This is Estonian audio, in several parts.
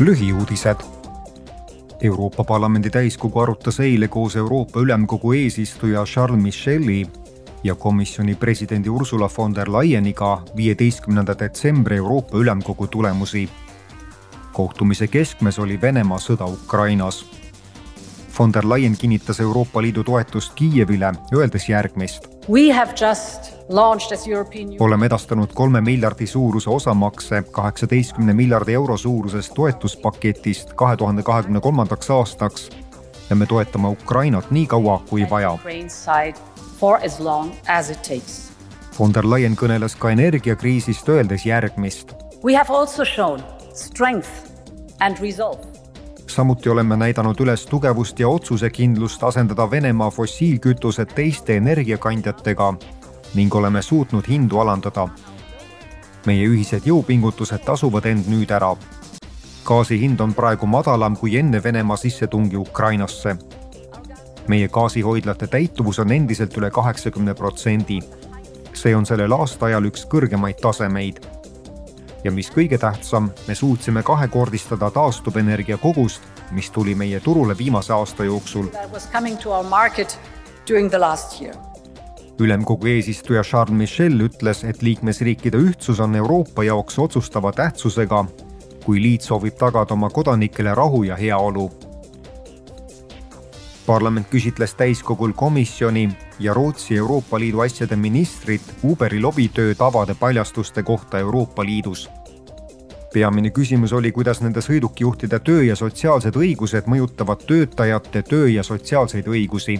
lühiuudised. Euroopa Parlamendi täiskogu arutas eile koos Euroopa Ülemkogu eesistuja Charles Micheli ja komisjoni presidendi Ursula von der Leyeniga viieteistkümnenda detsembri Euroopa Ülemkogu tulemusi. kohtumise keskmes oli Venemaa sõda Ukrainas. Von der Leyen kinnitas Euroopa Liidu toetust Kiievile, öeldes järgmist. Oleme edastanud kolme miljardi suuruse osamakse kaheksateistkümne miljardi euro suurusest toetuspaketist kahe tuhande kahekümne kolmandaks aastaks ja me toetame Ukrainat nii kaua, kui vaja. Von der Leyen kõneles ka energiakriisist, öeldes järgmist. We have also shown strength and resolve samuti oleme näidanud üles tugevust ja otsusekindlust asendada Venemaa fossiilkütused teiste energiakandjatega ning oleme suutnud hindu alandada. meie ühised jõupingutused tasuvad end nüüd ära. gaasi hind on praegu madalam kui enne Venemaa sissetungi Ukrainasse. meie gaasihoidlate täituvus on endiselt üle kaheksakümne protsendi. see on sellel aastaajal üks kõrgemaid tasemeid. Ja mis kõige tähtsam, me suutsime kahekordistada taastuvenergia kogust, mis tuli meie turule viimase aasta jooksul ülemkogu eesistuja Charles Michel ütles, et liikmesriikide ühtsus on Euroopa jaoks otsustava tähtsusega, kui liit soovib tagada oma kodanikele rahu ja heaolu. Parlament küsitles täiskogul komisjoni ja Rootsi Euroopa Liidu asjade ministrit Uberi lobitöö tavade paljastuste kohta Euroopa Liidus peamine küsimus oli, kuidas nende sõidukijuhtide töö ja sotsiaalsed õigused mõjutavad töötajate töö ja sotsiaalseid õigusi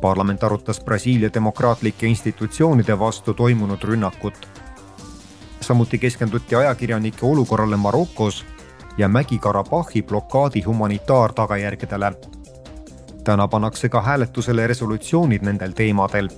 parlament arutas Brasiilia demokraatlike institutsioonide vastu toimunud rünnakut. samuti keskenduti ajakirjanike olukorrale Marokos ja Mägi-Karabahhi blokaadi humanitaartagajärgedele. täna pannakse ka hääletusele resolutsioonid nendel teemadel